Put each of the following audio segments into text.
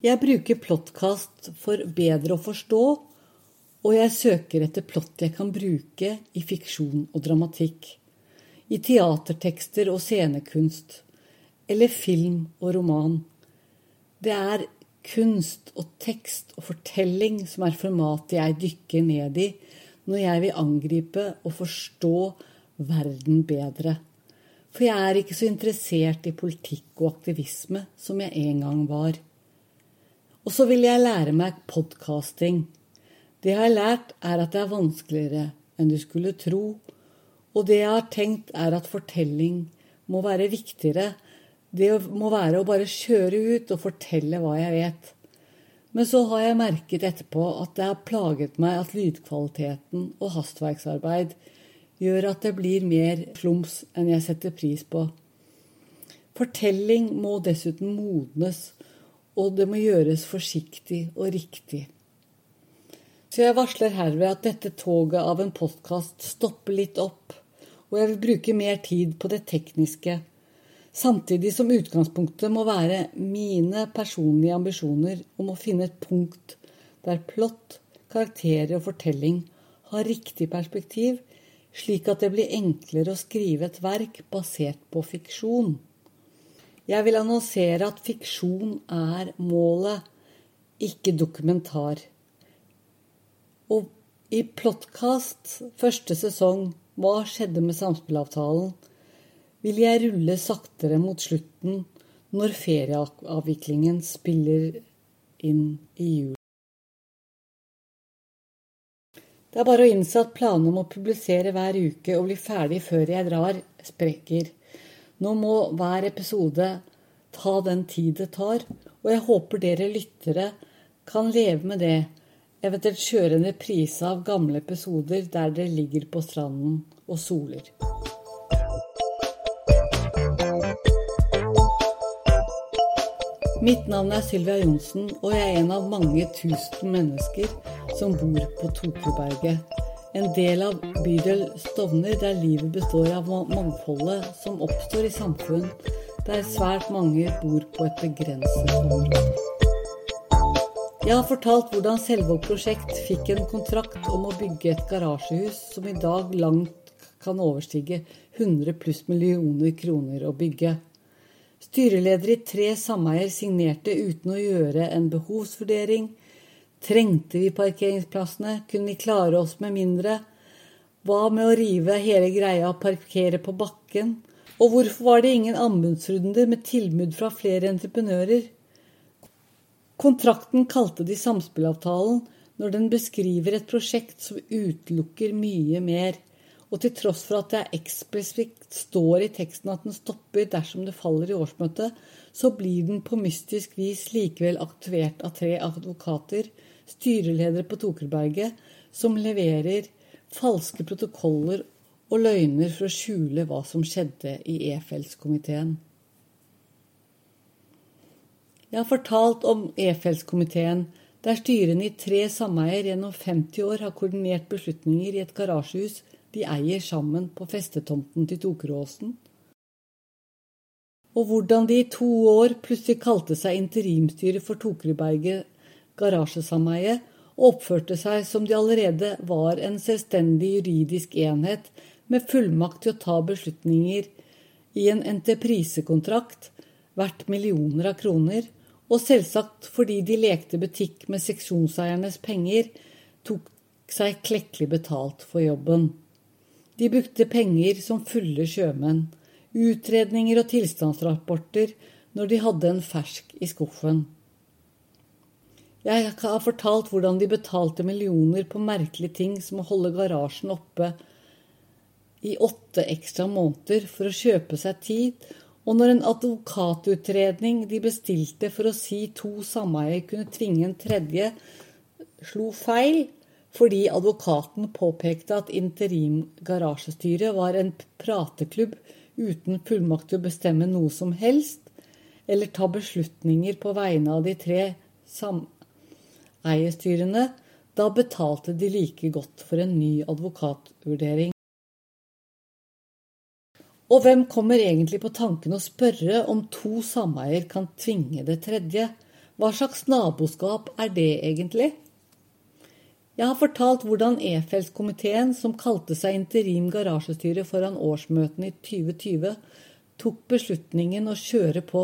Jeg bruker Plottkast for bedre å forstå, og jeg søker etter plott jeg kan bruke i fiksjon og dramatikk, i teatertekster og scenekunst, eller film og roman. Det er kunst og tekst og fortelling som er formatet jeg dykker ned i når jeg vil angripe og forstå verden bedre. For jeg er ikke så interessert i politikk og aktivisme som jeg en gang var. Og så vil jeg lære meg podkasting. Det jeg har lært, er at det er vanskeligere enn du skulle tro. Og det jeg har tenkt, er at fortelling må være viktigere. Det må være å bare kjøre ut og fortelle hva jeg vet. Men så har jeg merket etterpå at det har plaget meg at lydkvaliteten og hastverksarbeid gjør at det blir mer slums enn jeg setter pris på. Fortelling må dessuten modnes og det må gjøres forsiktig og riktig. Så jeg varsler herved at dette toget av en podkast stopper litt opp, og jeg vil bruke mer tid på det tekniske, samtidig som utgangspunktet må være mine personlige ambisjoner om å finne et punkt der plott, karakterer og fortelling har riktig perspektiv, slik at det blir enklere å skrive et verk basert på fiksjon. Jeg vil annonsere at fiksjon er målet, ikke dokumentar. Og i Plottkast første sesong Hva skjedde med samspillavtalen? vil jeg rulle saktere mot slutten når ferieavviklingen spiller inn i jul. Det er bare å innse at planene om å publisere hver uke og bli ferdig før jeg drar, sprekker. Nå må hver episode ta den tid det tar, og jeg håper dere lyttere kan leve med det, eventuelt kjøre en reprise av gamle episoder der dere ligger på stranden og soler. Mitt navn er Sylvia Johnsen, og jeg er en av mange tusen mennesker som bor på Tokerberget en del av bydel Stovner der livet består av mangfoldet som oppstår i samfunn der svært mange bor på et begrenset område. Jeg har fortalt hvordan Selvåg prosjekt fikk en kontrakt om å bygge et garasjehus som i dag langt kan overstige 100 pluss millioner kroner å bygge. Styreleder i tre sameier signerte uten å gjøre en behovsvurdering, Trengte vi parkeringsplassene? Kunne vi klare oss med mindre? Hva med å rive hele greia og parkere på bakken? Og hvorfor var det ingen anbudsrunder med tilbud fra flere entreprenører? Kontrakten kalte de samspillavtalen når den beskriver et prosjekt som utelukker mye mer, og til tross for at det eksplisitt står i teksten at den stopper dersom det faller i årsmøtet, så blir den på mystisk vis likevel aktivert av tre advokater styreledere på Tokerberget som leverer falske protokoller og løgner for å skjule hva som skjedde i E-feltskomiteen. Jeg har fortalt om E-feltskomiteen, der styrene i tre sameier gjennom 50 år har koordinert beslutninger i et garasjehus de eier sammen på festetomten til Tokeråsen. Og hvordan de i to år plutselig kalte seg interimstyret for Tokerberget garasjesameie og oppførte seg som de allerede var en selvstendig juridisk enhet med fullmakt til å ta beslutninger i en entreprisekontrakt verdt millioner av kroner, og selvsagt fordi de lekte butikk med seksjonseiernes penger, tok seg klekkelig betalt for jobben. De brukte penger som fulle sjømenn, utredninger og tilstandsrapporter når de hadde en fersk i skuffen. Jeg har fortalt hvordan de betalte millioner på merkelige ting som å holde garasjen oppe i åtte ekstra måneder for å kjøpe seg tid, og når en advokatutredning de bestilte for å si to sameier kunne tvinge en tredje, slo feil fordi advokaten påpekte at interim garasjestyre var en prateklubb uten fullmakt til å bestemme noe som helst, eller ta beslutninger på vegne av de tre sameiene eierstyrene, da betalte de like godt for en ny advokatvurdering. Og hvem kommer egentlig på tanken å spørre om to sameier kan tvinge det tredje? Hva slags naboskap er det egentlig? Jeg har fortalt hvordan E-feltkomiteen, som kalte seg interim garasjestyre foran årsmøtene i 2020, tok beslutningen å kjøre på.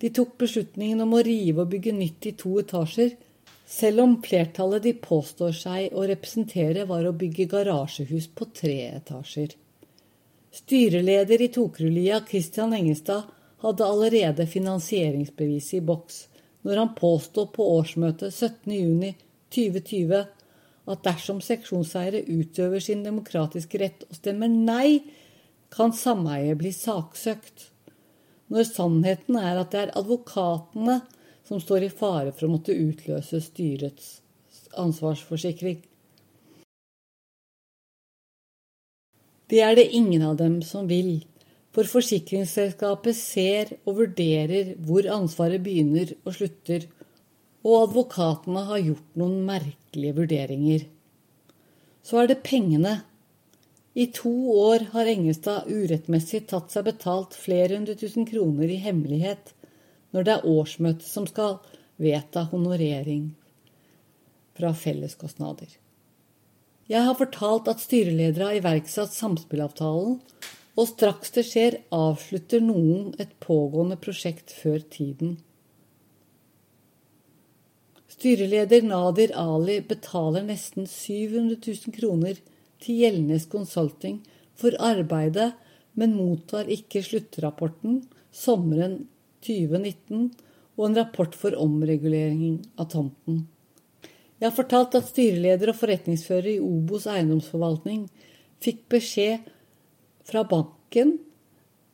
De tok beslutningen om å rive og bygge nytt i to etasjer, selv om flertallet de påstår seg å representere, var å bygge garasjehus på tre etasjer. Styreleder i Tokrulia, Christian Engestad, hadde allerede finansieringsbeviset i boks når han påstod på årsmøtet 17.6.2020 at dersom seksjonseiere utøver sin demokratiske rett og stemmer nei, kan sameiet bli saksøkt. Når sannheten er at det er advokatene som står i fare for å måtte utløse styrets ansvarsforsikring. Det er det ingen av dem som vil, for forsikringsselskapet ser og vurderer hvor ansvaret begynner og slutter, og advokatene har gjort noen merkelige vurderinger. Så er det pengene. I to år har Engestad urettmessig tatt seg betalt flere hundre tusen kroner i hemmelighet når det er årsmøtet som skal vedta honorering fra felleskostnader. Jeg har fortalt at styreledere har iverksatt samspillavtalen, og straks det skjer, avslutter noen et pågående prosjekt før tiden. Styreleder Nadir Ali betaler nesten 700 000 kroner til Gjeldnes Consulting for arbeidet, men mottar ikke sluttrapporten sommeren 2019 og en rapport for omregulering av tomten. Jeg har fortalt at styreleder og forretningsfører i Obos eiendomsforvaltning fikk beskjed fra banken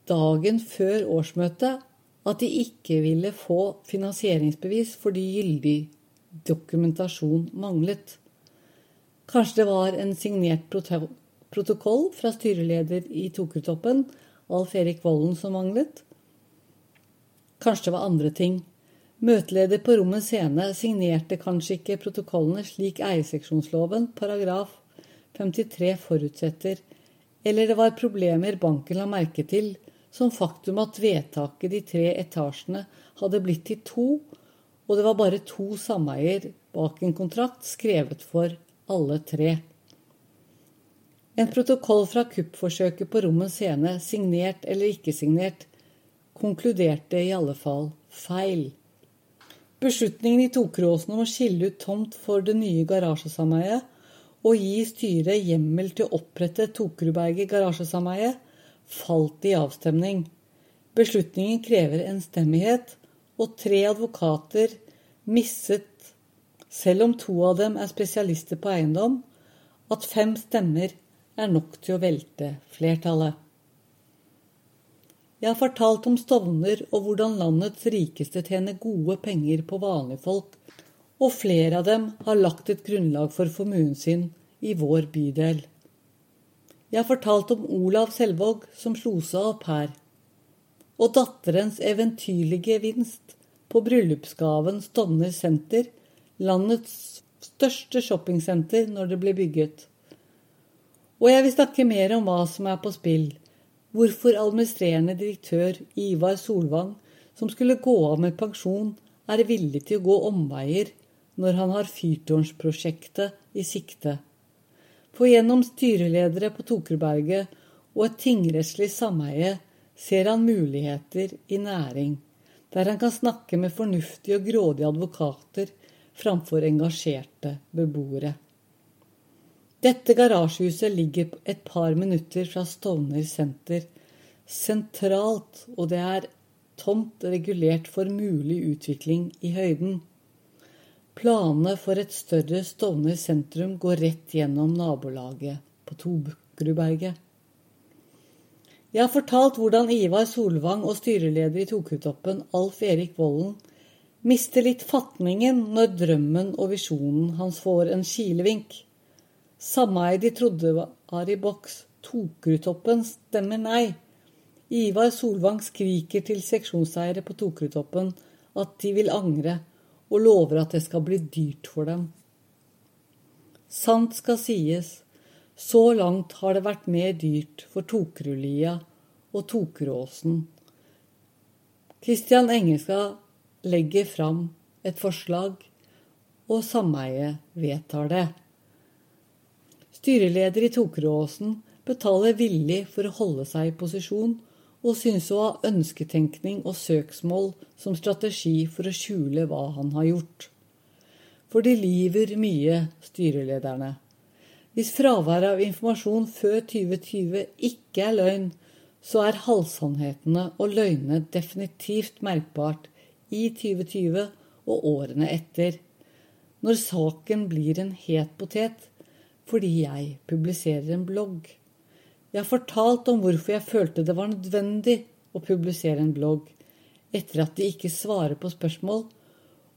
dagen før årsmøtet at de ikke ville få finansieringsbevis fordi gyldig dokumentasjon manglet. Kanskje det var en signert protokoll fra styreleder i Tokertoppen, Alf Erik Volden, som manglet? Kanskje det var andre ting. Møteleder på Rommet Scene signerte kanskje ikke protokollene slik eierseksjonsloven paragraf 53 forutsetter, eller det var problemer banken la merke til, som faktum at vedtaket de tre etasjene hadde blitt til to, og det var bare to sameier bak en kontrakt skrevet for alle tre. En protokoll fra kuppforsøket på Rommens scene, signert eller ikke signert, konkluderte i alle fall feil. Beslutningen i Tokeråsen om å skille ut tomt for det nye garasjesameiet og gi styret hjemmel til å opprette Tokerudberget garasjesameie falt i avstemning. Beslutningen krever enstemmighet, og tre advokater misset, selv om to av dem er spesialister på eiendom, at fem stemmer er nok til å velte flertallet. Jeg har fortalt om Stovner og hvordan landets rikeste tjener gode penger på vanlige folk, og flere av dem har lagt et grunnlag for formuen sin i vår bydel. Jeg har fortalt om Olav Selvåg som slo seg opp her og datterens eventyrlige gevinst på bryllupsgaven Stovner senter, landets største shoppingsenter når det ble bygget. Og jeg vil snakke mer om hva som er på spill. Hvorfor administrerende direktør Ivar Solvang, som skulle gå av med pensjon, er villig til å gå omveier når han har fyrtårnsprosjektet i sikte. For gjennom styreledere på Tokerberget og et tingrettslig sameie ser han muligheter i næring, der han kan snakke med fornuftige og grådige advokater framfor engasjerte beboere. Dette garasjehuset ligger et par minutter fra Stovner senter, sentralt, og det er tomt regulert for mulig utvikling i høyden. Planene for et større Stovner sentrum går rett gjennom nabolaget på Tobukrudberget. Jeg har fortalt hvordan Ivar Solvang og styreleder i Tokutoppen, Alf Erik Vollen, mister litt fatningen når drømmen og visjonen hans får en kilevink. Sameie de trodde var i boks. Tokerudtoppen stemmer nei. Ivar Solvang skriker til seksjonseiere på Tokerudtoppen at de vil angre, og lover at det skal bli dyrt for dem. Sant skal sies, så langt har det vært mer dyrt for Tokerudlia og Tokeråsen. Kristian Engelska legger fram et forslag, og sameiet vedtar det. Styreleder i Tokeråsen betaler villig for å holde seg i posisjon, og synes å ha ønsketenkning og søksmål som strategi for å skjule hva han har gjort. For de lyver mye, styrelederne. Hvis fraværet av informasjon før 2020 ikke er løgn, så er halvsannhetene og løgnene definitivt merkbart i 2020 og årene etter, når saken blir en het potet fordi jeg publiserer en blogg. Jeg har fortalt om hvorfor jeg følte det var nødvendig å publisere en blogg, etter at de ikke svarer på spørsmål,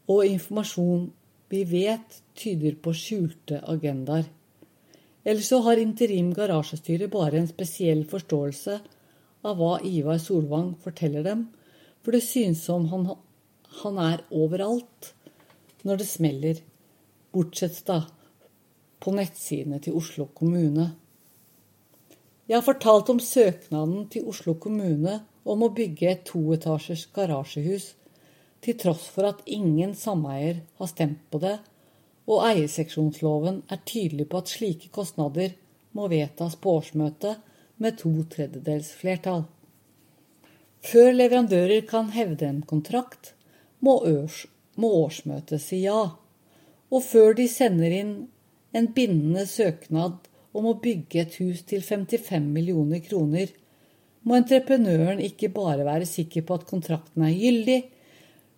og informasjon vi vet tyder på skjulte agendaer. Eller så har interim garasjestyre bare en spesiell forståelse av hva Ivar Solvang forteller dem, for det synes som han, han er overalt når det smeller, bortsett da på nettsidene til Oslo kommune. Jeg har fortalt om søknaden til Oslo kommune om å bygge et toetasjers garasjehus, til tross for at ingen sameier har stemt på det, og eierseksjonsloven er tydelig på at slike kostnader må vedtas på årsmøtet med to tredjedels flertall. Før leverandører kan hevde en kontrakt, må, års, må årsmøtet si ja. Og før de sender inn en bindende søknad om å bygge et hus til 55 millioner kroner, må entreprenøren ikke bare være sikker på at kontrakten er gyldig,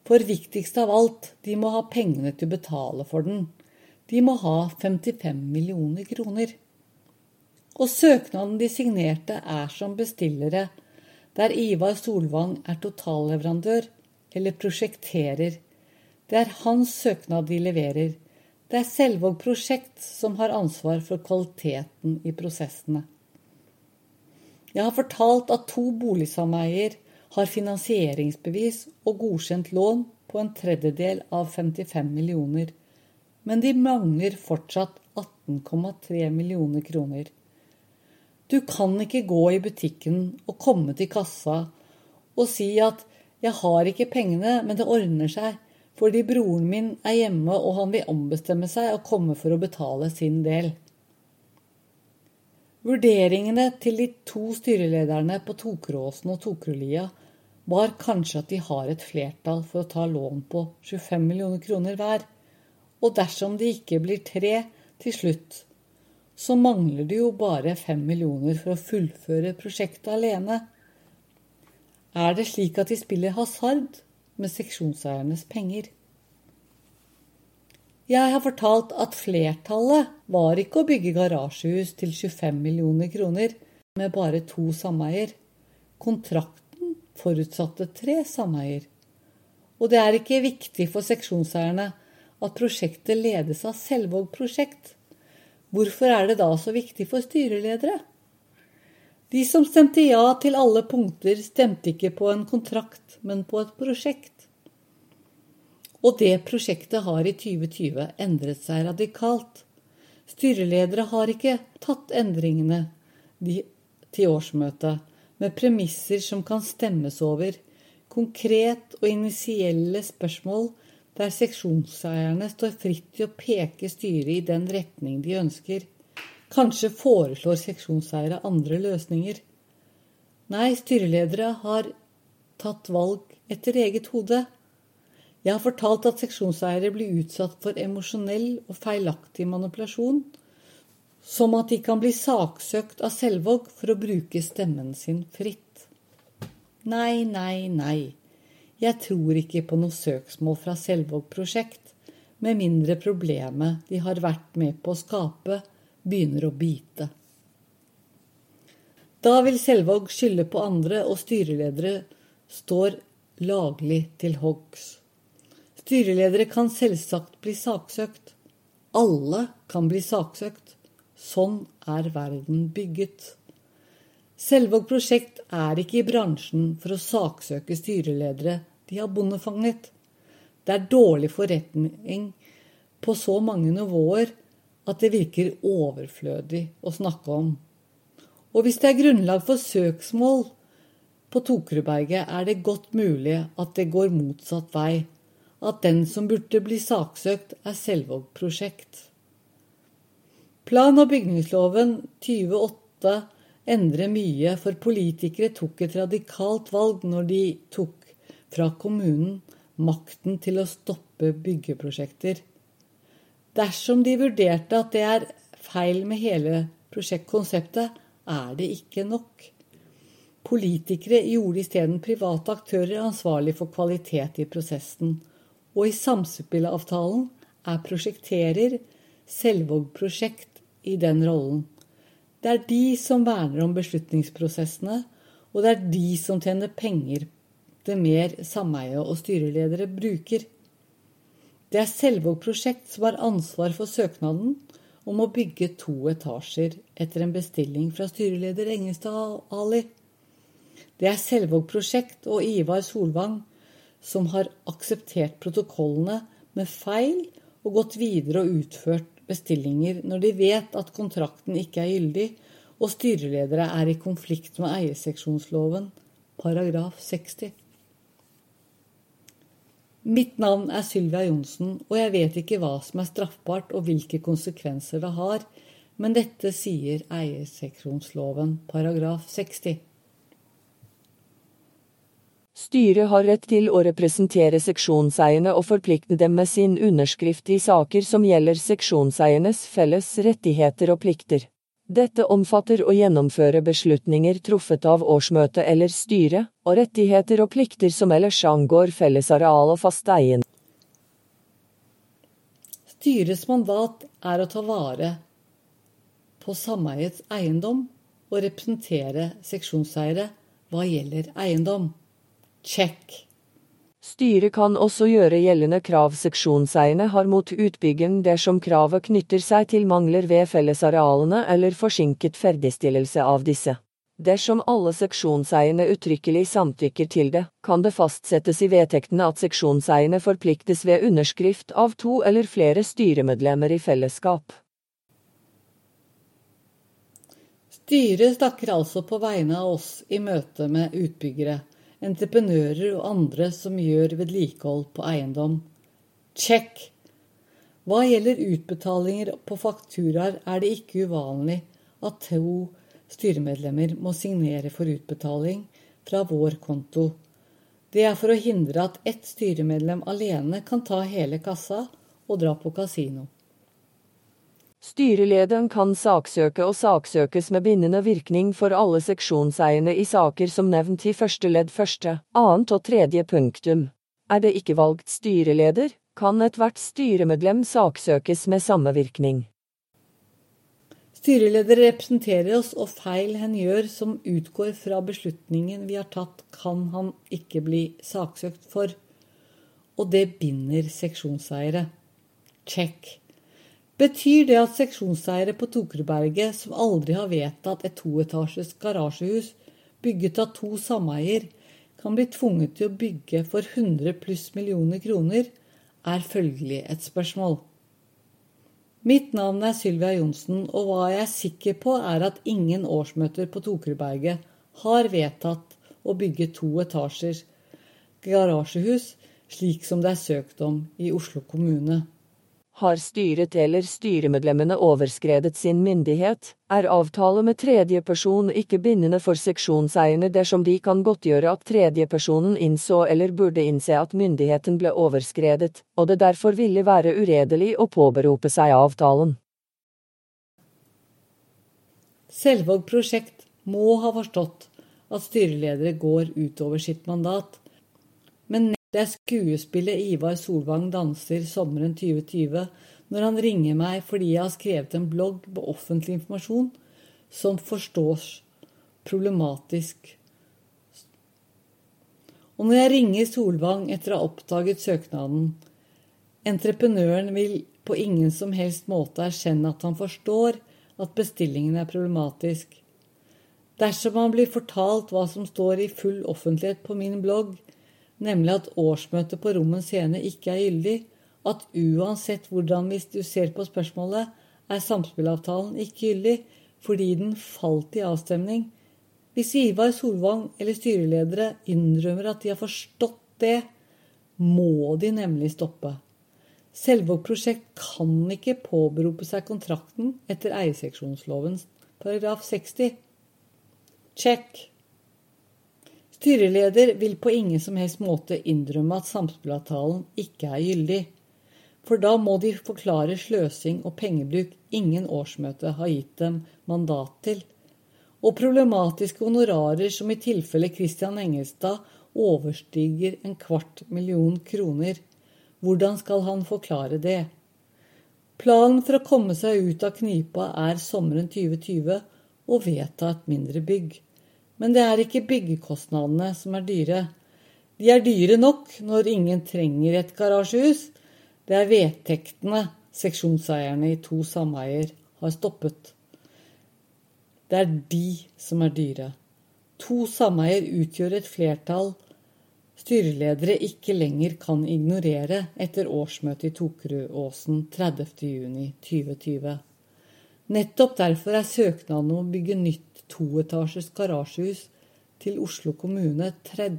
for viktigst av alt, de må ha pengene til å betale for den. De må ha 55 millioner kroner. Og søknaden de signerte, er som bestillere der Ivar Solvang er totalleverandør eller prosjekterer. Det er hans søknad de leverer. Det er Selvåg prosjekt som har ansvar for kvaliteten i prosessene. Jeg har fortalt at to boligsameier har finansieringsbevis og godkjent lån på en tredjedel av 55 millioner, men de mangler fortsatt 18,3 millioner kroner. Du kan ikke gå i butikken og komme til kassa og si at 'jeg har ikke pengene, men det ordner seg', fordi broren min er hjemme og han vil ombestemme seg og komme for å betale sin del. Vurderingene til de to styrelederne på Tokeråsen og Tokerølia var kanskje at de har et flertall for å ta lån på 25 millioner kroner hver, og dersom de ikke blir tre til slutt, så mangler det jo bare fem millioner for å fullføre prosjektet alene. Er det slik at de spiller hasard med seksjonseiernes penger? Jeg har fortalt at flertallet var ikke å bygge garasjehus til 25 millioner kroner med bare to sameier. Kontrakten forutsatte tre sameier. Og det er ikke viktig for seksjonseierne at prosjektet ledes av Selvåg prosjekt. Hvorfor er det da så viktig for styreledere? De som stemte ja til alle punkter, stemte ikke på en kontrakt, men på et prosjekt. Og det prosjektet har i 2020 endret seg radikalt. Styreledere har ikke tatt endringene til årsmøtet med premisser som kan stemmes over, konkret og initielle spørsmål der seksjonseierne står fritt til å peke styret i den retning de ønsker. Kanskje foreslår seksjonseiere andre løsninger. Nei, styreledere har tatt valg etter eget hode. Jeg har fortalt at seksjonseiere blir utsatt for emosjonell og feilaktig manipulasjon, som at de kan bli saksøkt av Selvåg for å bruke stemmen sin fritt. Nei, nei, nei. Jeg tror ikke på noe søksmål fra Selvåg prosjekt, med mindre problemet de har vært med på å skape, begynner å bite. Da vil Selvåg skylde på andre, og styreledere står laglig til hoggs. Styreledere kan selvsagt bli saksøkt. Alle kan bli saksøkt. Sånn er verden bygget. Selvåg prosjekt er ikke i bransjen for å saksøke styreledere de har bondefanget. Det er dårlig forretning på så mange nivåer at det virker overflødig å snakke om. Og hvis det er grunnlag for søksmål på Tokerudberget, er det godt mulig at det går motsatt vei. at den som burde bli saksøkt, er Selvåg prosjekt. Plan- og bygningsloven 2008 endrer mye, for politikere tok et radikalt valg når de tok fra kommunen makten til å stoppe byggeprosjekter. Dersom de vurderte at det er feil med hele prosjektkonseptet, er det ikke nok. Politikere gjorde isteden private aktører ansvarlig for kvalitet i prosessen, og i samspillavtalen er prosjekterer Selvåg prosjekt i den rollen. Det er de som verner om beslutningsprosessene, og det er de som tjener penger det mer sameie og styreledere bruker. Det er Selvåg prosjekt som har ansvar for søknaden om å bygge to etasjer etter en bestilling fra styreleder Engestad Ali. Det er Selvåg prosjekt og Ivar Solvang som har akseptert protokollene med feil og gått videre og utført bestillinger når de vet at kontrakten ikke er gyldig og styreledere er i konflikt med eierseksjonsloven paragraf 60. Mitt navn er Sylvia Johnsen, og jeg vet ikke hva som er straffbart og hvilke konsekvenser det har, men dette sier eierseksjonsloven paragraf 60. Styret har rett til å representere seksjonseierne og forplikte dem med sin underskrift i saker som gjelder seksjonseiernes felles rettigheter og plikter. Dette omfatter å gjennomføre beslutninger truffet av årsmøte eller styre, og rettigheter og plikter som ellers angår fellesareal og fast eien. Styrets mandat er å ta vare på sameiets eiendom og representere seksjonseiere hva gjelder eiendom. Check. Styret kan også gjøre gjeldende krav seksjonseierne har mot utbyggeren dersom kravet knytter seg til mangler ved fellesarealene eller forsinket ferdigstillelse av disse. Dersom alle seksjonseierne uttrykkelig samtykker til det, kan det fastsettes i vedtektene at seksjonseierne forpliktes ved underskrift av to eller flere styremedlemmer i fellesskap. Styret snakker altså på vegne av oss i møte med utbyggere entreprenører og andre som gjør vedlikehold på eiendom. Check! Hva gjelder utbetalinger på fakturaer, er det ikke uvanlig at to styremedlemmer må signere for utbetaling fra vår konto. Det er for å hindre at ett styremedlem alene kan ta hele kassa og dra på kasino. Styrelederen kan saksøke og saksøkes med bindende virkning for alle seksjonseierne i saker som nevnt i første ledd første, annet og tredje punktum. Er det ikke valgt styreleder, kan ethvert styremedlem saksøkes med samme virkning. Styreleder representerer oss, og feil hen gjør som utgår fra beslutningen vi har tatt, kan han ikke bli saksøkt for. Og det binder seksjonseiere. Check. Betyr det at seksjonseiere på Tokerudberget, som aldri har vedtatt et toetasjes garasjehus bygget av to sameier, kan bli tvunget til å bygge for 100 pluss millioner kroner, er følgelig et spørsmål. Mitt navn er Sylvia Johnsen, og hva jeg er sikker på, er at ingen årsmøter på Tokerudberget har vedtatt å bygge to etasjer garasjehus, slik som det er søkt om i Oslo kommune. Har styret eller styremedlemmene overskredet sin myndighet, er avtale med tredjeperson ikke bindende for seksjonseierne dersom de kan godtgjøre at tredjepersonen innså eller burde innse at myndigheten ble overskredet, og det derfor ville være uredelig å påberope seg avtalen. Selvåg prosjekt må ha forstått at styreledere går utover sitt mandat, men det er skuespillet Ivar Solvang danser sommeren 2020 når han ringer meg fordi jeg har skrevet en blogg på offentlig informasjon som forstås problematisk. Og når jeg ringer Solvang etter å ha oppdaget søknaden Entreprenøren vil på ingen som helst måte erkjenne at han forstår at bestillingen er problematisk. Dersom han blir fortalt hva som står i full offentlighet på min blogg, nemlig at årsmøtet på Rommen scene ikke er gyldig, at uansett hvordan hvis du ser på spørsmålet, er samspillavtalen ikke gyldig fordi den falt i avstemning. Hvis Ivar Solvang eller styreledere innrømmer at de har forstått det, må de nemlig stoppe. Selvåg prosjekt kan ikke påberope seg kontrakten etter eierseksjonsloven paragraf 60. Check. Styreleder vil på ingen som helst måte innrømme at samspillavtalen ikke er gyldig. For da må de forklare sløsing og pengebruk ingen årsmøte har gitt dem mandat til. Og problematiske honorarer som i tilfelle Christian Engelstad overstiger en kvart million kroner. Hvordan skal han forklare det? Planen for å komme seg ut av knipa er sommeren 2020 å vedta et mindre bygg. Men det er ikke byggekostnadene som er dyre. De er dyre nok når ingen trenger et garasjehus. Det er vedtektene seksjonseierne i to sameier har stoppet. Det er de som er dyre. To sameier utgjør et flertall styreledere ikke lenger kan ignorere etter årsmøtet i Tokerudåsen 30.6.2020. Nettopp derfor er søknaden om å bygge nytt toetasjes garasjehus til Oslo kommune 3.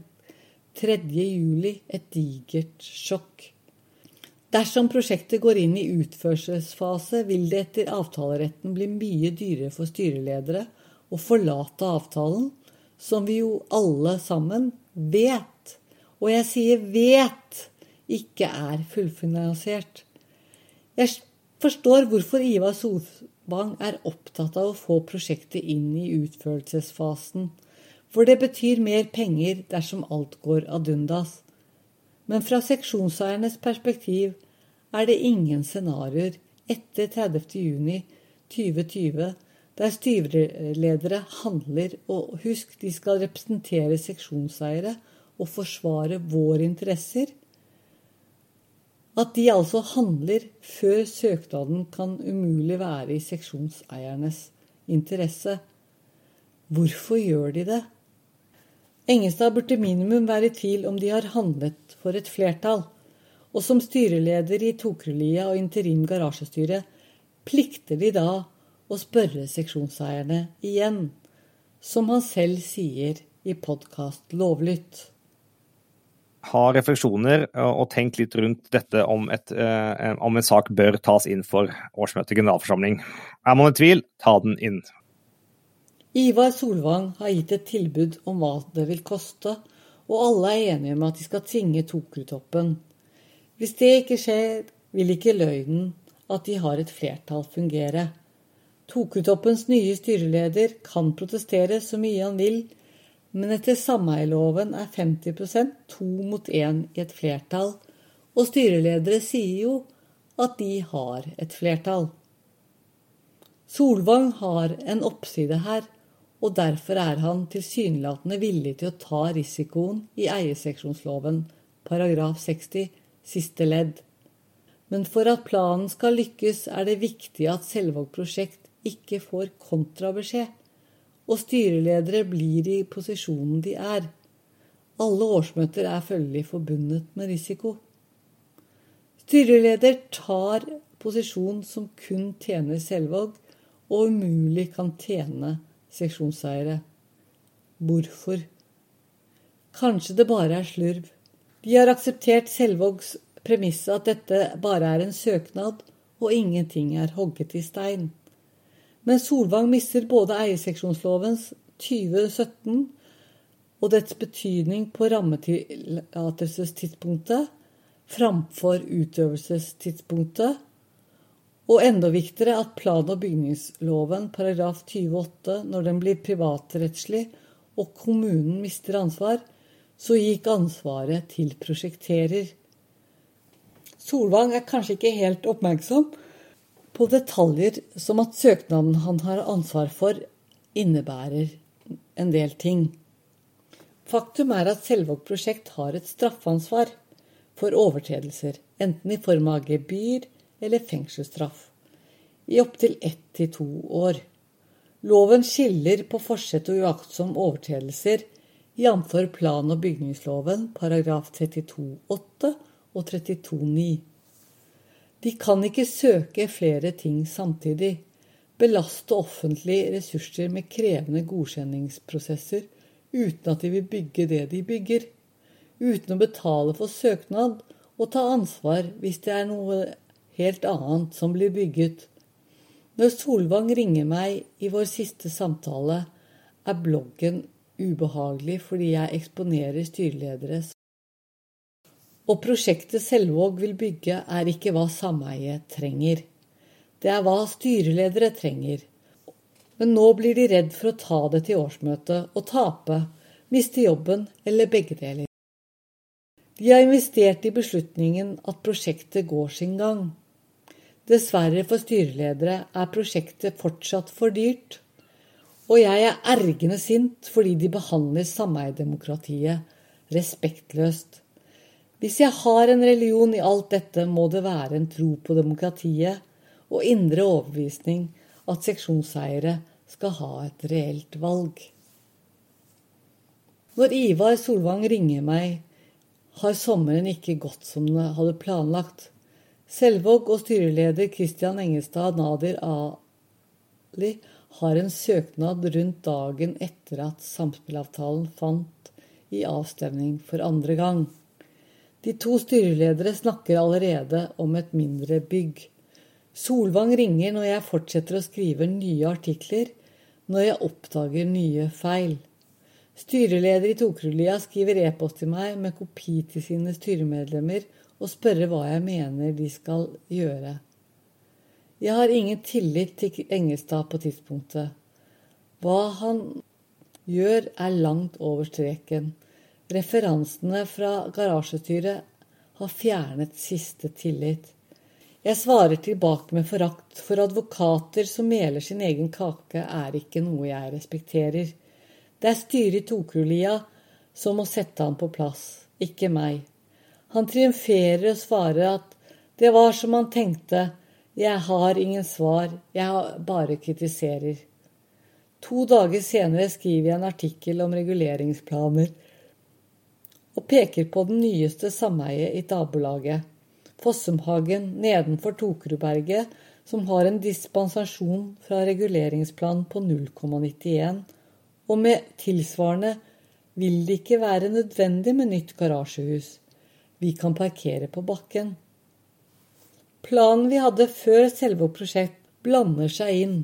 juli et digert sjokk. Dersom prosjektet går inn i utførselsfase, vil det etter avtaleretten bli mye dyrere for styreledere å forlate avtalen, som vi jo alle sammen vet, og jeg sier vet, ikke er fullfinansiert. Jeg forstår hvorfor Ivar Solvang er opptatt av å få prosjektet inn i utførelsesfasen, for det betyr mer penger dersom alt går ad undas. Men fra seksjonseiernes perspektiv er det ingen scenarioer etter 30.6.2020 der styreledere handler, og husk, de skal representere seksjonseiere og forsvare våre interesser at de altså handler før søknaden kan umulig være i seksjonseiernes interesse. Hvorfor gjør de det? Engestad burde minimum være i tvil om de har handlet for et flertall, og som styreleder i Tokerølia og interim garasjestyre plikter de da å spørre seksjonseierne igjen, som han selv sier i podkast Lovlytt ha refleksjoner og tenk litt rundt dette om, et, eh, om en sak bør tas inn for årsmøtet i generalforsamling. Er man i tvil, ta den inn. Ivar Solvang har gitt et tilbud om hva det vil koste, og alle er enige om at de skal tvinge Tokrutoppen. Hvis det ikke skjer, vil ikke løgnen at de har et flertall fungere. Tokrutoppens nye styreleder kan protestere så mye han vil, men etter sameieloven er 50% to mot én i et flertall, og styreledere sier jo at de har et flertall. Solvang har en oppside her, og derfor er han tilsynelatende villig til å ta risikoen i eierseksjonsloven paragraf 60 siste ledd. Men for at planen skal lykkes, er det viktig at Selvåg prosjekt ikke får kontrabeskjed og styreledere blir i posisjonen de er. Alle årsmøter er følgelig forbundet med risiko. Styreleder tar posisjon som kun tjener Selvåg, og umulig kan tjene seksjonseiere. Hvorfor? Kanskje det bare er slurv. De har akseptert Selvågs premisse at dette bare er en søknad, og ingenting er hogget i stein. Men Solvang mister både eierseksjonslovens 2017 og dets betydning på rammetillatelsestidspunktet framfor utøvelsestidspunktet, og enda viktigere at plan- og bygningsloven paragraf 28, når den blir privatrettslig og kommunen mister ansvar, så gikk ansvaret til prosjekterer. Solvang er kanskje ikke helt oppmerksom på detaljer som at søknaden han har ansvar for, innebærer en del ting. Faktum er at Selvåg prosjekt har et straffansvar for overtredelser, enten i form av gebyr eller fengselsstraff, i opptil ett til to år. Loven skiller på forsett og uaktsom overtredelser, jf. plan- og bygningsloven paragraf 32-8 og 32-9. De kan ikke søke flere ting samtidig, belaste offentlige ressurser med krevende godkjenningsprosesser uten at de vil bygge det de bygger. uten å betale for søknad og ta ansvar hvis det er noe helt annet som blir bygget. Når Solvang ringer meg i vår siste samtale, er bloggen ubehagelig fordi jeg eksponerer styrelederes. Og prosjektet Selvåg vil bygge, er ikke hva sameiet trenger. Det er hva styreledere trenger. Men nå blir de redd for å ta det til årsmøtet og tape, miste jobben eller begge deler. De har investert i beslutningen at prosjektet går sin gang. Dessverre for styreledere er prosjektet fortsatt for dyrt. Og jeg er ergende sint fordi de behandler sameiedemokratiet respektløst. Hvis jeg har en religion i alt dette, må det være en tro på demokratiet og indre overbevisning at seksjonseiere skal ha et reelt valg. Når Ivar Solvang ringer meg har sommeren ikke gått som den hadde planlagt. Selvåg og styreleder Christian Engestad Nadir Ali har en søknad rundt dagen etter at samspillavtalen fant i avstemning for andre gang. De to styreledere snakker allerede om et mindre bygg. Solvang ringer når jeg fortsetter å skrive nye artikler, når jeg oppdager nye feil. Styreleder i Tokerudlia skriver e-post til meg med kopi til sine styremedlemmer og spørre hva jeg mener de skal gjøre. Jeg har ingen tillit til Engelstad på tidspunktet. Hva han gjør, er langt over streken. Referansene fra garasjestyret har fjernet siste tillit. Jeg svarer tilbake med forakt, for advokater som meler sin egen kake, er ikke noe jeg respekterer. Det er styret i Tokerudlia som må sette ham på plass, ikke meg. Han triumferer og svarer at det var som han tenkte, jeg har ingen svar, jeg bare kritiserer. To dager senere skriver jeg en artikkel om reguleringsplaner og peker på den nyeste sameiet i nabolaget, Fossumhagen nedenfor Tokerudberget, som har en dispensasjon fra reguleringsplan på 0,91 og med tilsvarende vil det ikke være nødvendig med nytt garasjehus. Vi kan parkere på bakken. Planen vi hadde før selve prosjekt, blander seg inn.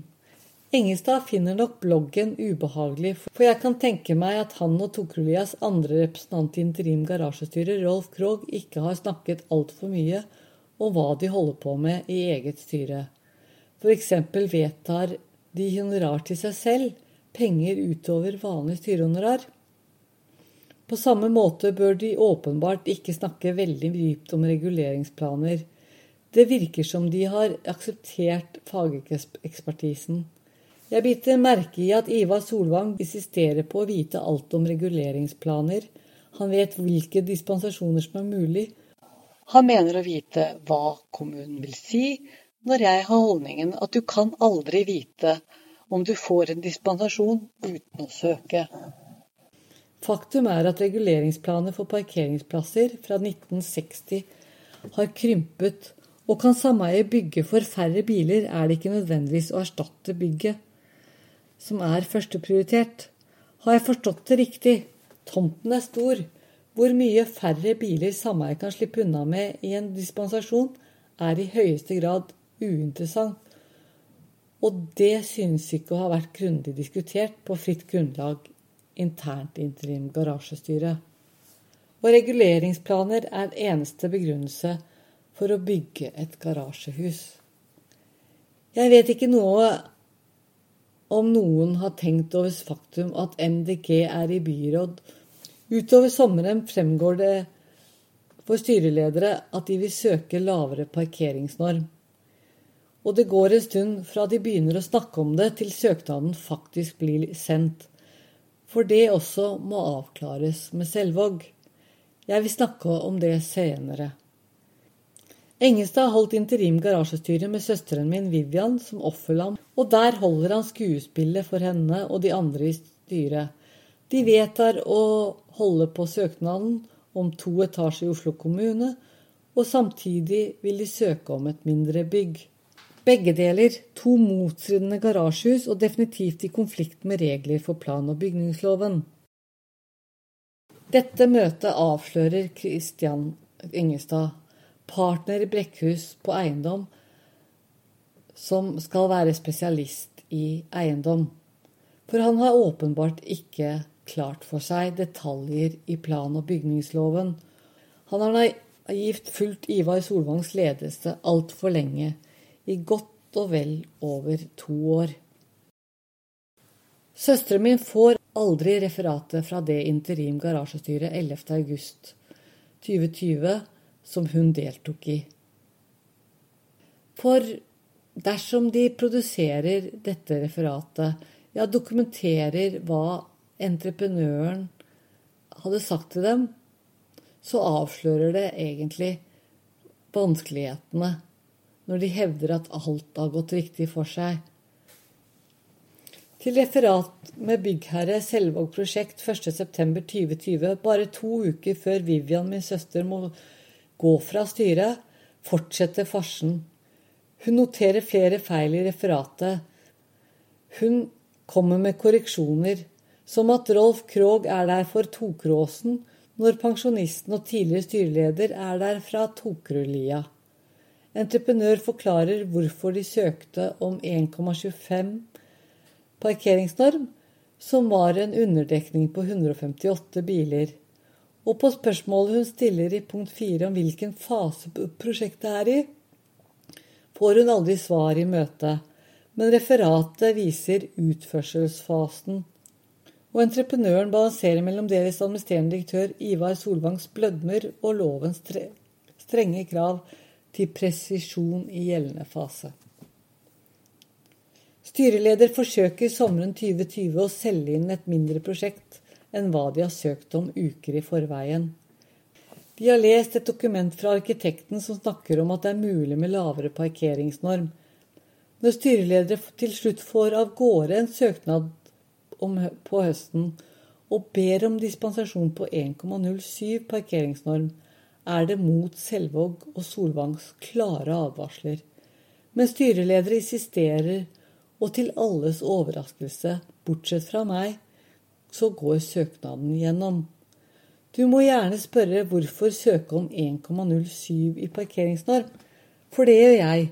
Engestad finner nok bloggen ubehagelig, for jeg kan tenke meg at han og Tokrolias andre representant i interim garasjestyre, Rolf Krogh, ikke har snakket altfor mye om hva de holder på med i eget styre. Eksempel vedtar de honorar til seg selv, penger utover vanlig styrehonorar. På samme måte bør de åpenbart ikke snakke veldig dypt om reguleringsplaner. Det virker som de har akseptert fagekspertisen. Jeg biter merke i at Ivar Solvang insisterer på å vite alt om reguleringsplaner. Han vet hvilke dispensasjoner som er mulig. Han mener å vite hva kommunen vil si, når jeg har holdningen at du kan aldri vite om du får en dispensasjon uten å søke. Faktum er at reguleringsplaner for parkeringsplasser fra 1960 har krympet, og kan sameie bygge for færre biler, er det ikke nødvendigvis å erstatte bygget som er førsteprioritert. Har jeg forstått det riktig? Tomten er stor. Hvor mye færre biler sameiet kan slippe unna med i en dispensasjon, er i høyeste grad uinteressant. Og det synes ikke å ha vært grundig diskutert på fritt grunnlag internt i interim garasjestyre. Og reguleringsplaner er eneste begrunnelse for å bygge et garasjehus. Jeg vet ikke noe om noen har tenkt over faktum at MDG er i byråd. Utover sommeren fremgår det for styreledere at de vil søke lavere parkeringsnorm og det går en stund fra de begynner å snakke om det, til søknaden faktisk blir sendt. For det også må avklares med Selvåg. Jeg vil snakke om det senere. Engestad holdt interim garasjestyre med søsteren min Vivian som offerlam, og der holder han skuespillet for henne og de andre i styret. De vedtar å holde på søknaden om to etasjer i Oslo kommune, og samtidig vil de søke om et mindre bygg. Begge deler, to motstridende garasjehus og definitivt i konflikt med regler for plan- og bygningsloven. Dette møtet avslører Kristian Ingestad, partner i Brekkhus på eiendom, som skal være spesialist i eiendom. For han har åpenbart ikke klart for seg detaljer i plan- og bygningsloven. Han har naivt fulgt Ivar Solvangs ledelse altfor lenge, i godt og vel over to år. Søsteren min får aldri referatet fra det interim garasjestyret 11.8.2020 som hun deltok i. For dersom de produserer dette referatet, ja, dokumenterer hva entreprenøren hadde sagt til dem, så avslører det egentlig vanskelighetene når de hevder at alt har gått riktig for seg. Til referat med byggherre Selvåg prosjekt 1.9.2020, bare to uker før Vivian, min søster, må gå fra styret, fortsetter farsen. Hun noterer flere feil i referatet. Hun kommer med korreksjoner, som at Rolf Krogh er der for Tokråsen, når pensjonisten og tidligere styreleder er der fra Tokerølia. Entreprenør forklarer hvorfor de søkte om 1,25 parkeringsnorm, som var en underdekning på 158 biler. Og på spørsmålet hun stiller i punkt 4 om hvilken fase prosjektet er i, får hun aldri svar i møtet, men referatet viser utførselsfasen. Og entreprenøren balanserer mellom deres administrerende direktør Ivar Solvangs blødmer og lovens strenge krav til presisjon i gjeldende fase. Styreleder forsøker sommeren 2020 å selge inn et mindre prosjekt enn hva de har søkt om uker i forveien. De har lest et dokument fra arkitekten som snakker om at det er mulig med lavere parkeringsnorm. Når styreledere til slutt får av gårde en søknad om, på høsten og ber om dispensasjon på 1,07 parkeringsnorm, er det mot Selvåg og Solvangs klare advarsler. Men styreledere insisterer og til alles overraskelse, bortsett fra meg, så går søknaden gjennom. Du må gjerne spørre hvorfor søke om 1,07 i parkeringsnorm, for det gjør jeg.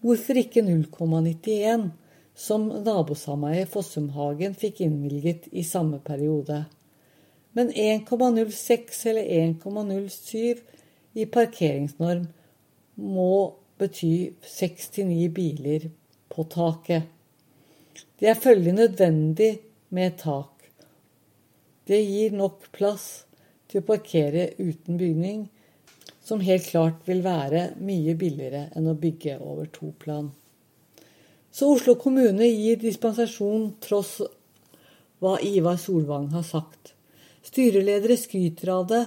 Hvorfor ikke 0,91, som nabosameiet Fossumhagen fikk innvilget i samme periode? Men 1,06 eller 1,07 i parkeringsnorm må bety 6-9 biler på taket. Det er følgelig nødvendig med tak. Det gir nok plass til å parkere uten bygning, som helt klart vil være mye billigere enn å bygge over to plan. Så Oslo kommune gir dispensasjon tross hva Ivar Solvang har sagt. Styreledere skryter av det,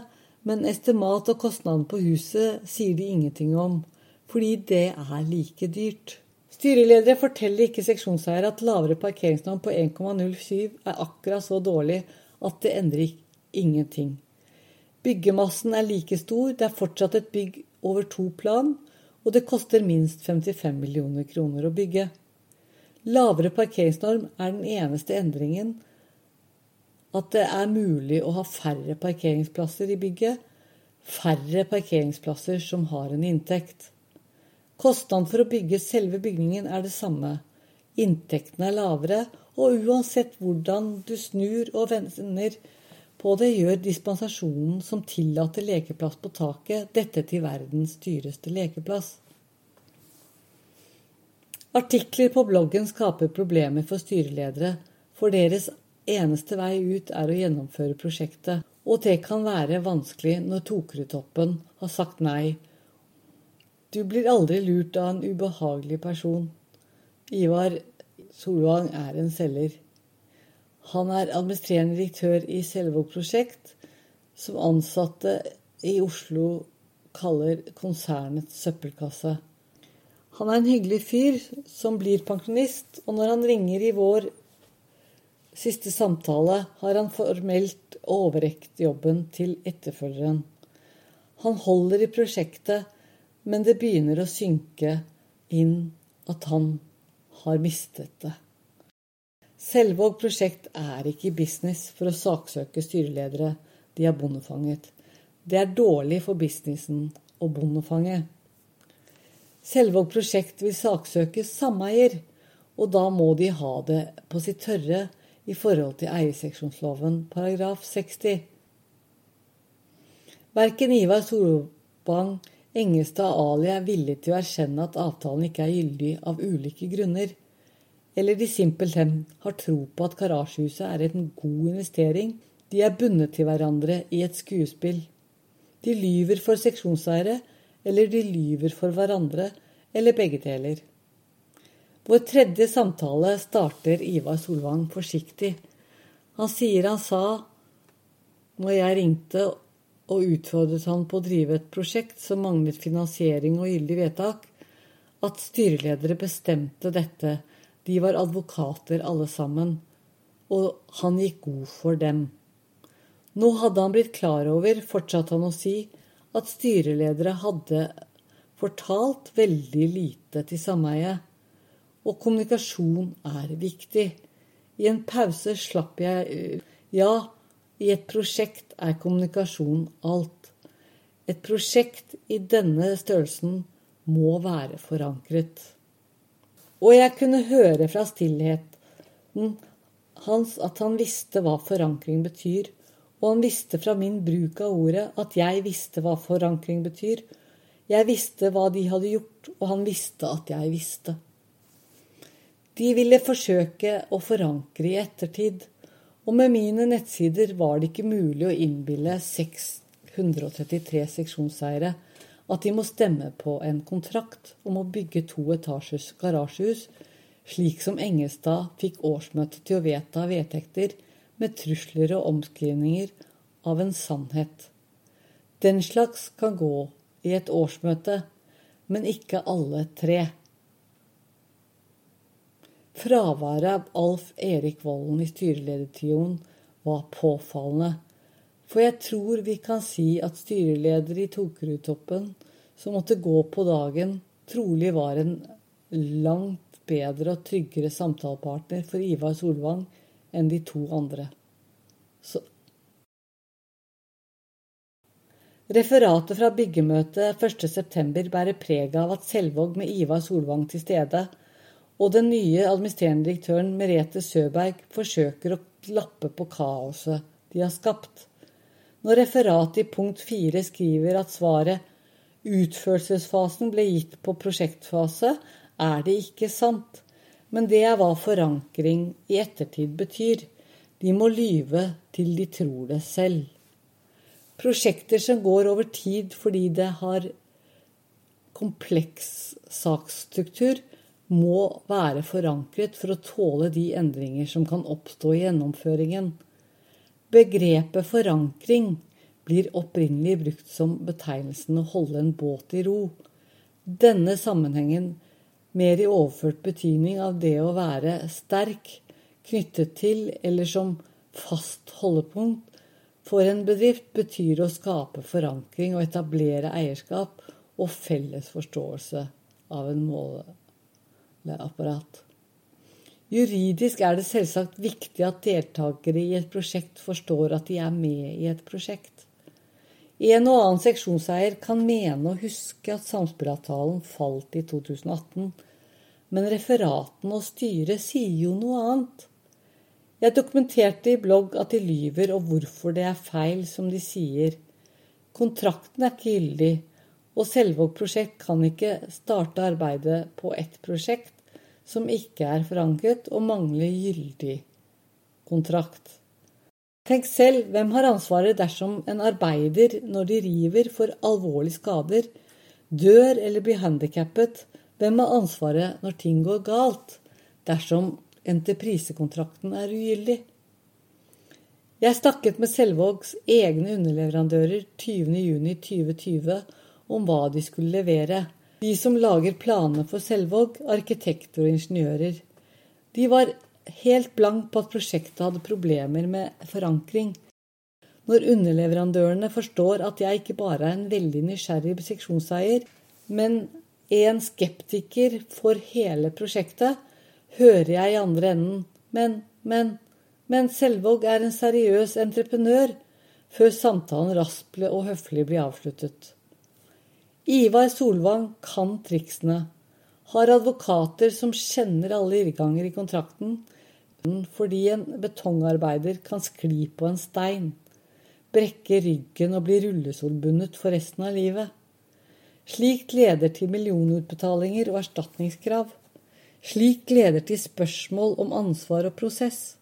men estimat og kostnaden på huset sier de ingenting om, fordi det er like dyrt. Styreledere forteller ikke seksjonseiere at lavere parkeringsnorm på 1,07 er akkurat så dårlig at det endrer ingenting. Byggemassen er like stor, det er fortsatt et bygg over to plan, og det koster minst 55 millioner kroner å bygge. Lavere parkeringsnorm er den eneste endringen. At det er mulig å ha færre parkeringsplasser i bygget. Færre parkeringsplasser som har en inntekt. Kostnaden for å bygge selve bygningen er det samme. Inntektene er lavere, og uansett hvordan du snur og vender på det, gjør dispensasjonen som tillater lekeplass på taket, dette til verdens dyreste lekeplass. Artikler på bloggen skaper problemer for styreledere, for deres eneste vei ut er å gjennomføre prosjektet, og det kan være vanskelig når Tokerudtoppen har sagt nei du blir aldri lurt av en ubehagelig person. Ivar Solvang er en selger. Han er administrerende direktør i Selvåg prosjekt, som ansatte i Oslo kaller konsernets søppelkasse. Han er en hyggelig fyr som blir pensjonist, og når han ringer i vår siste samtale, har han formelt overrekt jobben til etterfølgeren. Han holder i prosjektet men det begynner å synke inn at han har mistet det. Selvåg prosjekt er ikke i business for å saksøke styreledere, de er bondefanget. Det er dårlig for businessen å bondefange. Selvåg prosjekt vil saksøke sameier, og da må de ha det på sitt tørre i forhold til eierseksjonsloven paragraf 60. Verken Ivar Solvang, Engestad Ali er villige til å erkjenne at avtalen ikke er gyldig av ulike grunner, eller de simpelthen har tro på at garasjehuset er en god investering. De er bundet til hverandre i et skuespill. De lyver for seksjonseiere, eller de lyver for hverandre, eller begge deler. Vår tredje samtale starter Ivar Solvang forsiktig. Han sier han sa når jeg ringte og utfordret han på å drive et prosjekt som manglet finansiering og gyldig vedtak, at styreledere bestemte dette. De var advokater alle sammen, og han gikk god for dem. Nå hadde han blitt klar over, fortsatte han å si, at styreledere hadde fortalt veldig lite til sameiet. Og kommunikasjon er viktig. I en pause slapp jeg Ja, i et prosjekt er kommunikasjon alt. Et prosjekt i denne størrelsen må være forankret. Og jeg kunne høre fra stillheten hans at han visste hva forankring betyr, og han visste fra min bruk av ordet at jeg visste hva forankring betyr. Jeg visste hva de hadde gjort, og han visste at jeg visste. De ville forsøke å forankre i ettertid, og med mine nettsider var det ikke mulig å innbille 633 seksjonseiere at de må stemme på en kontrakt om å bygge to etasjers garasjehus, slik som Engestad fikk årsmøtet til å vedta vedtekter med trusler og omskrivninger av en sannhet. Den slags kan gå i et årsmøte, men ikke alle tre. Fraværet av Alf Erik Volden i styreledertiden var påfallende. For jeg tror vi kan si at styreleder i Tokerudtoppen, som måtte gå på dagen, trolig var en langt bedre og tryggere samtalepartner for Ivar Solvang enn de to andre. Så Referatet fra byggemøtet 1.9 bærer preg av at Selvåg med Ivar Solvang til stede og den nye administrerende direktøren Merete Søberg forsøker å lappe på kaoset de har skapt. Når referatet i punkt fire skriver at svaret utførelsesfasen ble gitt på prosjektfase, er det ikke sant. Men det er hva forankring i ettertid betyr. De må lyve til de tror det selv. Prosjekter som går over tid fordi det har kompleks saksstruktur, må være forankret for å tåle de endringer som kan oppstå i gjennomføringen. Begrepet forankring blir opprinnelig brukt som betegnelsen å holde en båt i ro. Denne sammenhengen mer i overført betydning av det å være sterk, knyttet til eller som fast holdepunkt for en bedrift betyr å skape forankring og etablere eierskap og felles forståelse av en måle apparat. Juridisk er det selvsagt viktig at deltakere i et prosjekt forstår at de er med i et prosjekt. En og annen seksjonseier kan mene å huske at samspillavtalen falt i 2018, men referatene og styret sier jo noe annet. Jeg dokumenterte i blogg at de lyver, og hvorfor det er feil som de sier. Kontrakten er ikke gyldig, og Selvåg prosjekt kan ikke starte arbeidet på ett prosjekt som ikke er forankret og mangler gyldig kontrakt. Tenk selv, hvem har ansvaret dersom en arbeider, når de river, får alvorlige skader, dør eller blir handikappet? Hvem har ansvaret når ting går galt, dersom entreprisekontrakten er ugyldig? Jeg snakket med Selvågs egne underleverandører 20.6.2020 om hva de skulle levere. De som lager planer for Selvåg, arkitekter og ingeniører. De var helt blank på at prosjektet hadde problemer med forankring. Når underleverandørene forstår at jeg ikke bare er en veldig nysgjerrig seksjonseier, men en skeptiker for hele prosjektet, hører jeg i andre enden men, men, men Selvåg er en seriøs entreprenør. før samtalen raskt og høflig blir avsluttet. Ivar Solvang kan triksene, har advokater som kjenner alle irrganger i kontrakten, fordi en betongarbeider kan skli på en stein, brekke ryggen og bli rullesolbundet for resten av livet. Slikt leder til millionutbetalinger og erstatningskrav. Slikt leder til spørsmål om ansvar og prosess.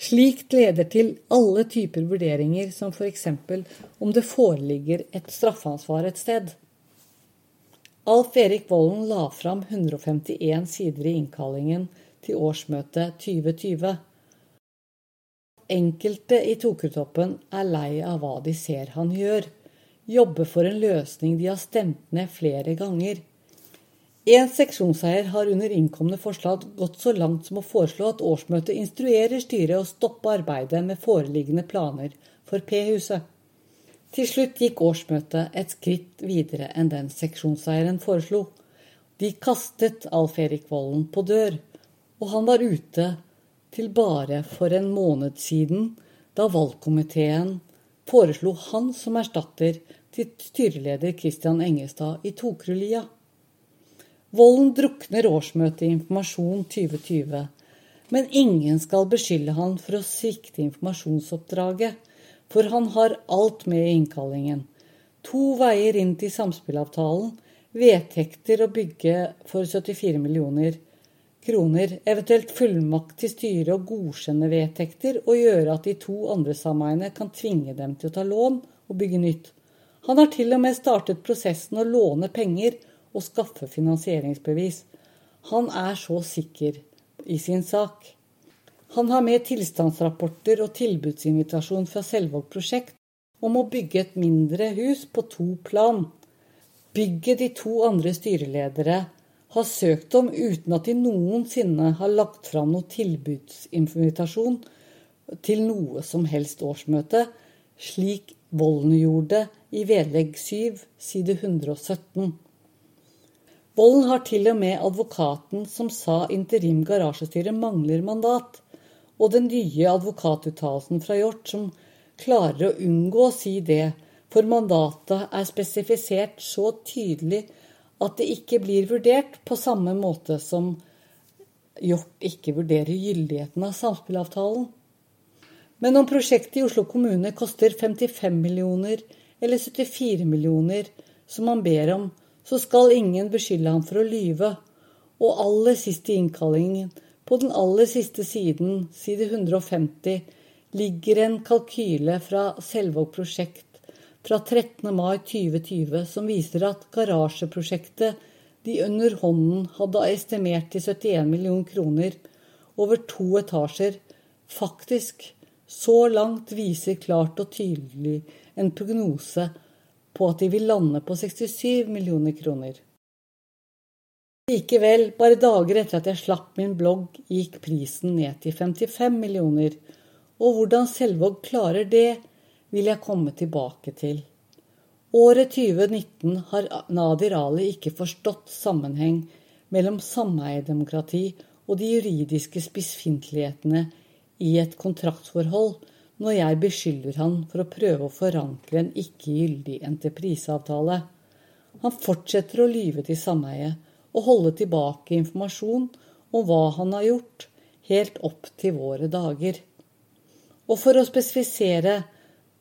Slikt leder til alle typer vurderinger, som f.eks. om det foreligger et straffansvar et sted. Alf Erik Vollen la fram 151 sider i innkallingen til årsmøtet 2020. Enkelte i Tokertoppen er lei av hva de ser han gjør, Jobbe for en løsning de har stemt ned flere ganger. En seksjonseier har under innkomne forslag gått så langt som å foreslå at årsmøtet instruerer styret å stoppe arbeidet med foreliggende planer for P-huset. Til slutt gikk årsmøtet et skritt videre enn den seksjonseieren foreslo. De kastet Alf Erik Volden på dør, og han var ute til bare for en måned siden, da valgkomiteen foreslo han som erstatter til styreleder Christian Engestad i Tokrulia. Volden drukner årsmøtet i Informasjon 2020, men ingen skal beskylde han for å svikte informasjonsoppdraget, for han har alt med i innkallingen. To veier inn til samspillavtalen, vedtekter å bygge for 74 millioner kroner, eventuelt fullmakt til styret å godkjenne vedtekter og gjøre at de to andre sameiene kan tvinge dem til å ta lån og bygge nytt. Han har til og med startet prosessen å låne penger og skaffe finansieringsbevis. Han er så sikker i sin sak. Han har med tilstandsrapporter og tilbudsinvitasjon fra Selvåg prosjekt om å bygge et mindre hus på to plan. Bygget de to andre styreledere har søkt om uten at de noensinne har lagt fram noen tilbudsinvitasjon til noe som helst årsmøte, slik Volden gjorde i vedlegg 7, side 117. Volden har til og med advokaten som sa interim garasjestyre mangler mandat, og den nye advokatuttalelsen fra Hjort som klarer å unngå å si det, for mandatet er spesifisert så tydelig at det ikke blir vurdert på samme måte som Hjort ikke vurderer gyldigheten av samspillavtalen. Men om prosjektet i Oslo kommune koster 55 millioner eller 74 millioner, som han ber om, så skal ingen beskylde ham for å lyve. Og aller sist i innkallingen, på den aller siste siden, side 150, ligger en kalkyle fra Selvåg prosjekt fra 13. mai 2020 som viser at garasjeprosjektet de under hånden hadde estimert til 71 millioner kroner over to etasjer, faktisk så langt viser klart og tydelig en prognose på at de vil lande på 67 millioner kroner. Likevel, bare dager etter at jeg slapp min blogg, gikk prisen ned til 55 millioner, og hvordan Selvåg klarer det, vil jeg komme tilbake til. Året 2019 har Nadir Ali ikke forstått sammenheng mellom sameiedemokrati og de juridiske spissfintlighetene i et kontraktsforhold når jeg beskylder han for å prøve å forankre en ikke gyldig entrepriseavtale. Han fortsetter å lyve til sameiet og holde tilbake informasjon om hva han har gjort, helt opp til våre dager. Og for å spesifisere,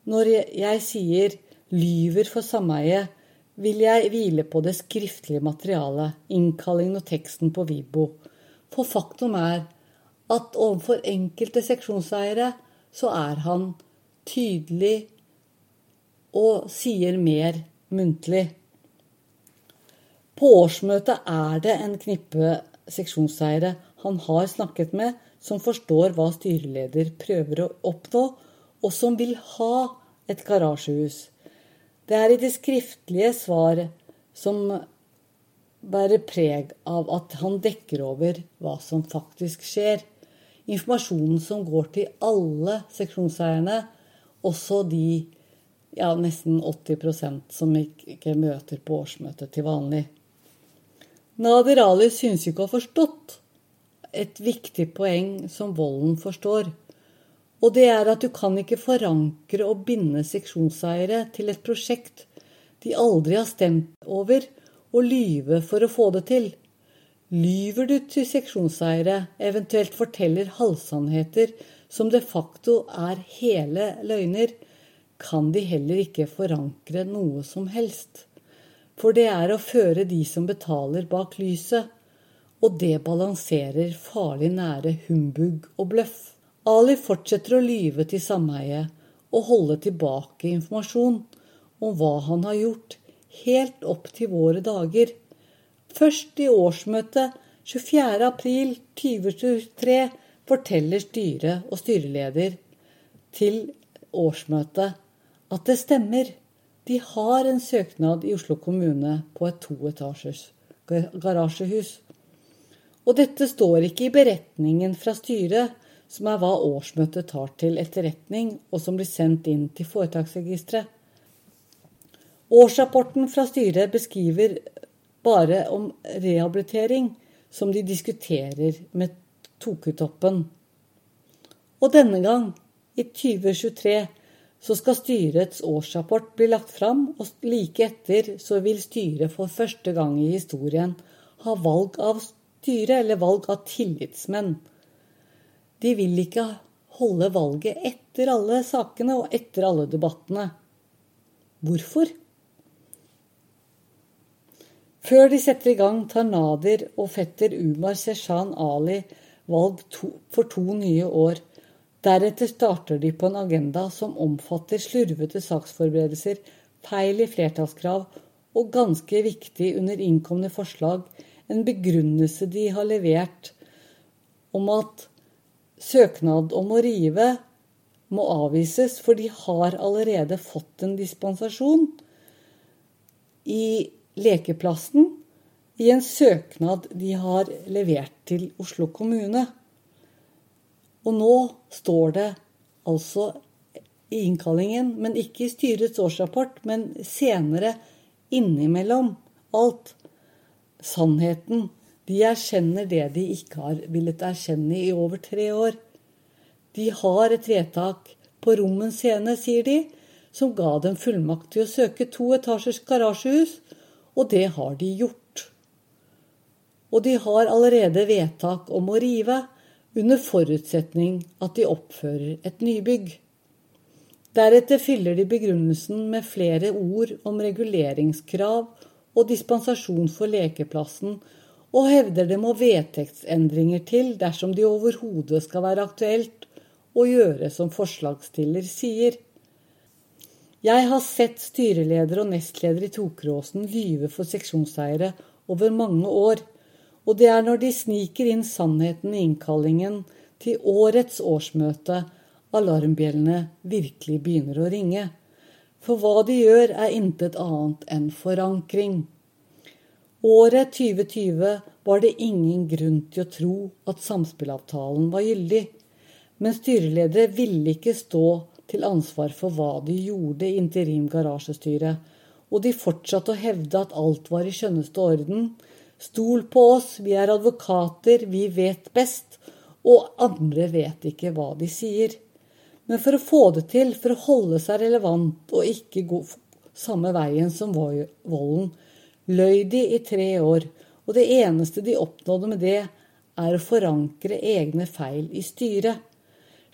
når jeg sier lyver for sameiet, vil jeg hvile på det skriftlige materialet, innkallingen og teksten på Vibo. For faktum er at overfor enkelte seksjonseiere så er han tydelig og sier mer muntlig. På årsmøtet er det en knippe seksjonseiere han har snakket med, som forstår hva styreleder prøver å oppnå, og som vil ha et garasjehus. Det er i det skriftlige svaret som bærer preg av at han dekker over hva som faktisk skjer informasjonen som går til alle seksjonseierne, også de ja, nesten 80% som ikke møter på årsmøtet til vanlig. Nader Ali synes ikke å ha forstått et viktig poeng som Volden forstår. Og det er at du kan ikke forankre og binde seksjonseiere til et prosjekt de aldri har stemt over, og lyve for å få det til. Lyver du til seksjonseiere, eventuelt forteller halvsannheter som de facto er hele løgner, kan de heller ikke forankre noe som helst. For det er å føre de som betaler bak lyset, og det balanserer farlig nære humbug og bløff. Ali fortsetter å lyve til sameiet og holde tilbake informasjon om hva han har gjort, helt opp til våre dager. Først i årsmøtet 24.4.2023 forteller styret og styreleder til årsmøtet at det stemmer. De har en søknad i Oslo kommune på et toetasjers garasjehus. Og dette står ikke i beretningen fra styret, som er hva årsmøtet tar til etterretning, og som blir sendt inn til foretaksregisteret. Årsrapporten fra styret beskriver bare om rehabilitering, som de diskuterer med Tokutoppen. Og denne gang, i 2023, så skal styrets årsrapport bli lagt fram, og like etter så vil styret for første gang i historien ha valg av styre eller valg av tillitsmenn. De vil ikke holde valget etter alle sakene og etter alle debattene. Hvorfor? Før de setter i gang, tar Nadir og fetter Umar Seshan Ali valg to, for to nye år. Deretter starter de på en agenda som omfatter slurvete saksforberedelser, feil i flertallskrav og ganske viktig under innkomne forslag en begrunnelse de har levert om at søknad om å rive må avvises, for de har allerede fått en dispensasjon i lekeplassen i en søknad de har levert til Oslo kommune. Og nå står det altså i innkallingen, men ikke i styrets årsrapport, men senere innimellom alt, sannheten. De erkjenner det de ikke har villet erkjenne i over tre år. De har et vedtak på Rommens scene, sier de, som ga dem fullmakt til å søke to etasjers garasjehus, og det har de gjort. Og de har allerede vedtak om å rive, under forutsetning at de oppfører et nybygg. Deretter fyller de begrunnelsen med flere ord om reguleringskrav og dispensasjon for lekeplassen, og hevder det må vedtektsendringer til dersom de overhodet skal være aktuelt å gjøre som forslagsstiller sier. Jeg har sett styreleder og nestleder i Tokeråsen lyve for seksjonseiere over mange år, og det er når de sniker inn sannheten i innkallingen til årets årsmøte alarmbjellene virkelig begynner å ringe. For hva de gjør, er intet annet enn forankring. Året 2020 var det ingen grunn til å tro at samspillavtalen var gyldig, men styreledere ville ikke stå til ansvar for hva de gjorde i interim garasjestyre, og de fortsatte å hevde at alt var i skjønneste orden. Stol på oss, vi er advokater, vi vet best, og andre vet ikke hva de sier. Men for å få det til, for å holde seg relevant og ikke gå samme veien som volden, løy de i tre år, og det eneste de oppnådde med det, er å forankre egne feil i styret,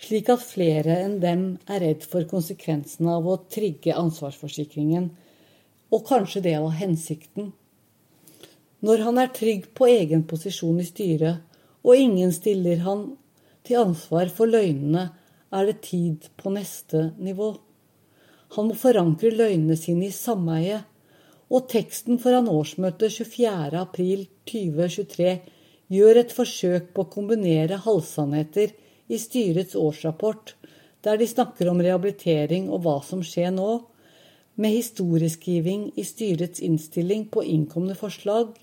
slik at flere enn dem er redd for konsekvensene av å trigge ansvarsforsikringen, og kanskje det var hensikten. Når han er trygg på egen posisjon i styret, og ingen stiller han til ansvar for løgnene er det tid på neste nivå. Han må forankre løgnene sine i sameie, og teksten foran årsmøtet 24.4.2023 gjør et forsøk på å kombinere halvsannheter i styrets årsrapport, der de snakker om rehabilitering og hva som skjer nå, med historieskriving i styrets innstilling på innkomne forslag,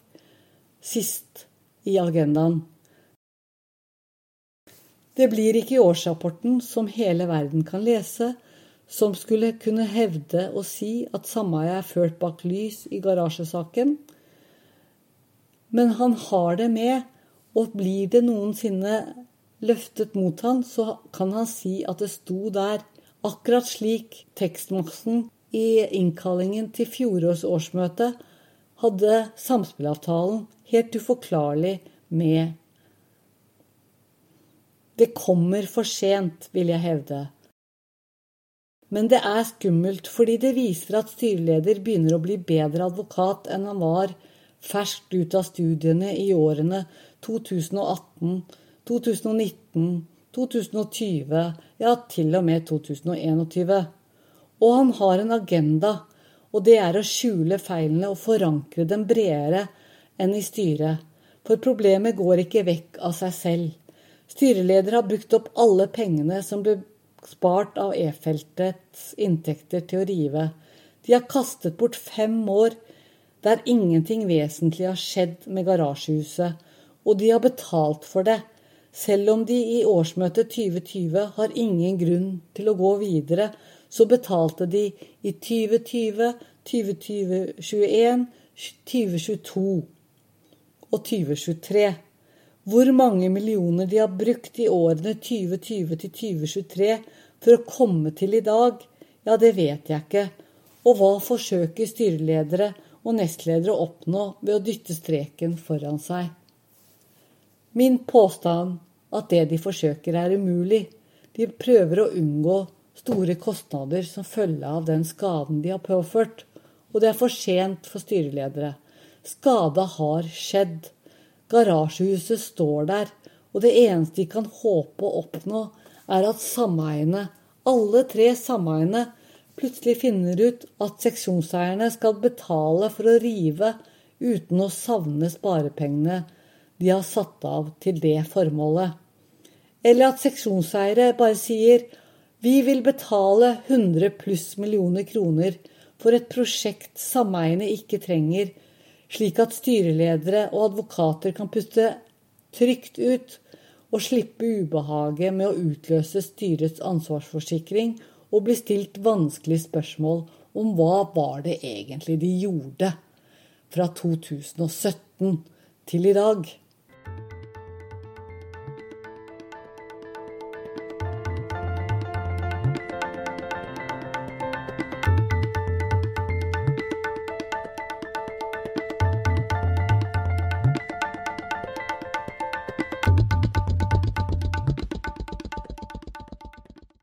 sist i agendaen. Det blir ikke årsrapporten som hele verden kan lese, som skulle kunne hevde og si at sameiet er ført bak lys i garasjesaken. Men han har det med, og blir det noensinne løftet mot han, så kan han si at det sto der, akkurat slik tekstmaksen i innkallingen til fjorårs årsmøte hadde samspillavtalen helt uforklarlig med Det kommer for sent, vil jeg hevde. Men det er skummelt, fordi det viser at styreleder begynner å bli bedre advokat enn han var ferskt ut av studiene i årene 2018, 2019, 2020, ja, til og med 2021. Og han har en agenda, og det er å skjule feilene og forankre dem bredere enn i styret. For problemet går ikke vekk av seg selv. Styreleder har brukt opp alle pengene som ble spart av E-feltets inntekter til å rive. De har kastet bort fem år der ingenting vesentlig har skjedd med garasjehuset, og de har betalt for det, selv om de i årsmøtet 2020 har ingen grunn til å gå videre, så betalte de i 2020, 2021, 2022 og 2023. Hvor mange millioner de har brukt i årene 2020 til 2023 for å komme til i dag, ja, det vet jeg ikke. Og hva forsøker styreledere og nestledere å oppnå ved å dytte streken foran seg. Min påstand at det de forsøker er umulig. De prøver å unngå store kostnader som følge av den skaden de har påført. Og det er for sent for styreledere. Skada har skjedd. Garasjehuset står der, og det eneste de kan håpe å oppnå, er at sameiene, alle tre sameiene, plutselig finner ut at seksjonseierne skal betale for å rive uten å savne sparepengene de har satt av til det formålet. Eller at seksjonseiere bare sier vi vil betale 100 pluss millioner kroner for et prosjekt sameiene ikke trenger, slik at styreledere og advokater kan puste trygt ut og slippe ubehaget med å utløse styrets ansvarsforsikring og bli stilt vanskelige spørsmål om hva var det egentlig de gjorde fra 2017 til i dag.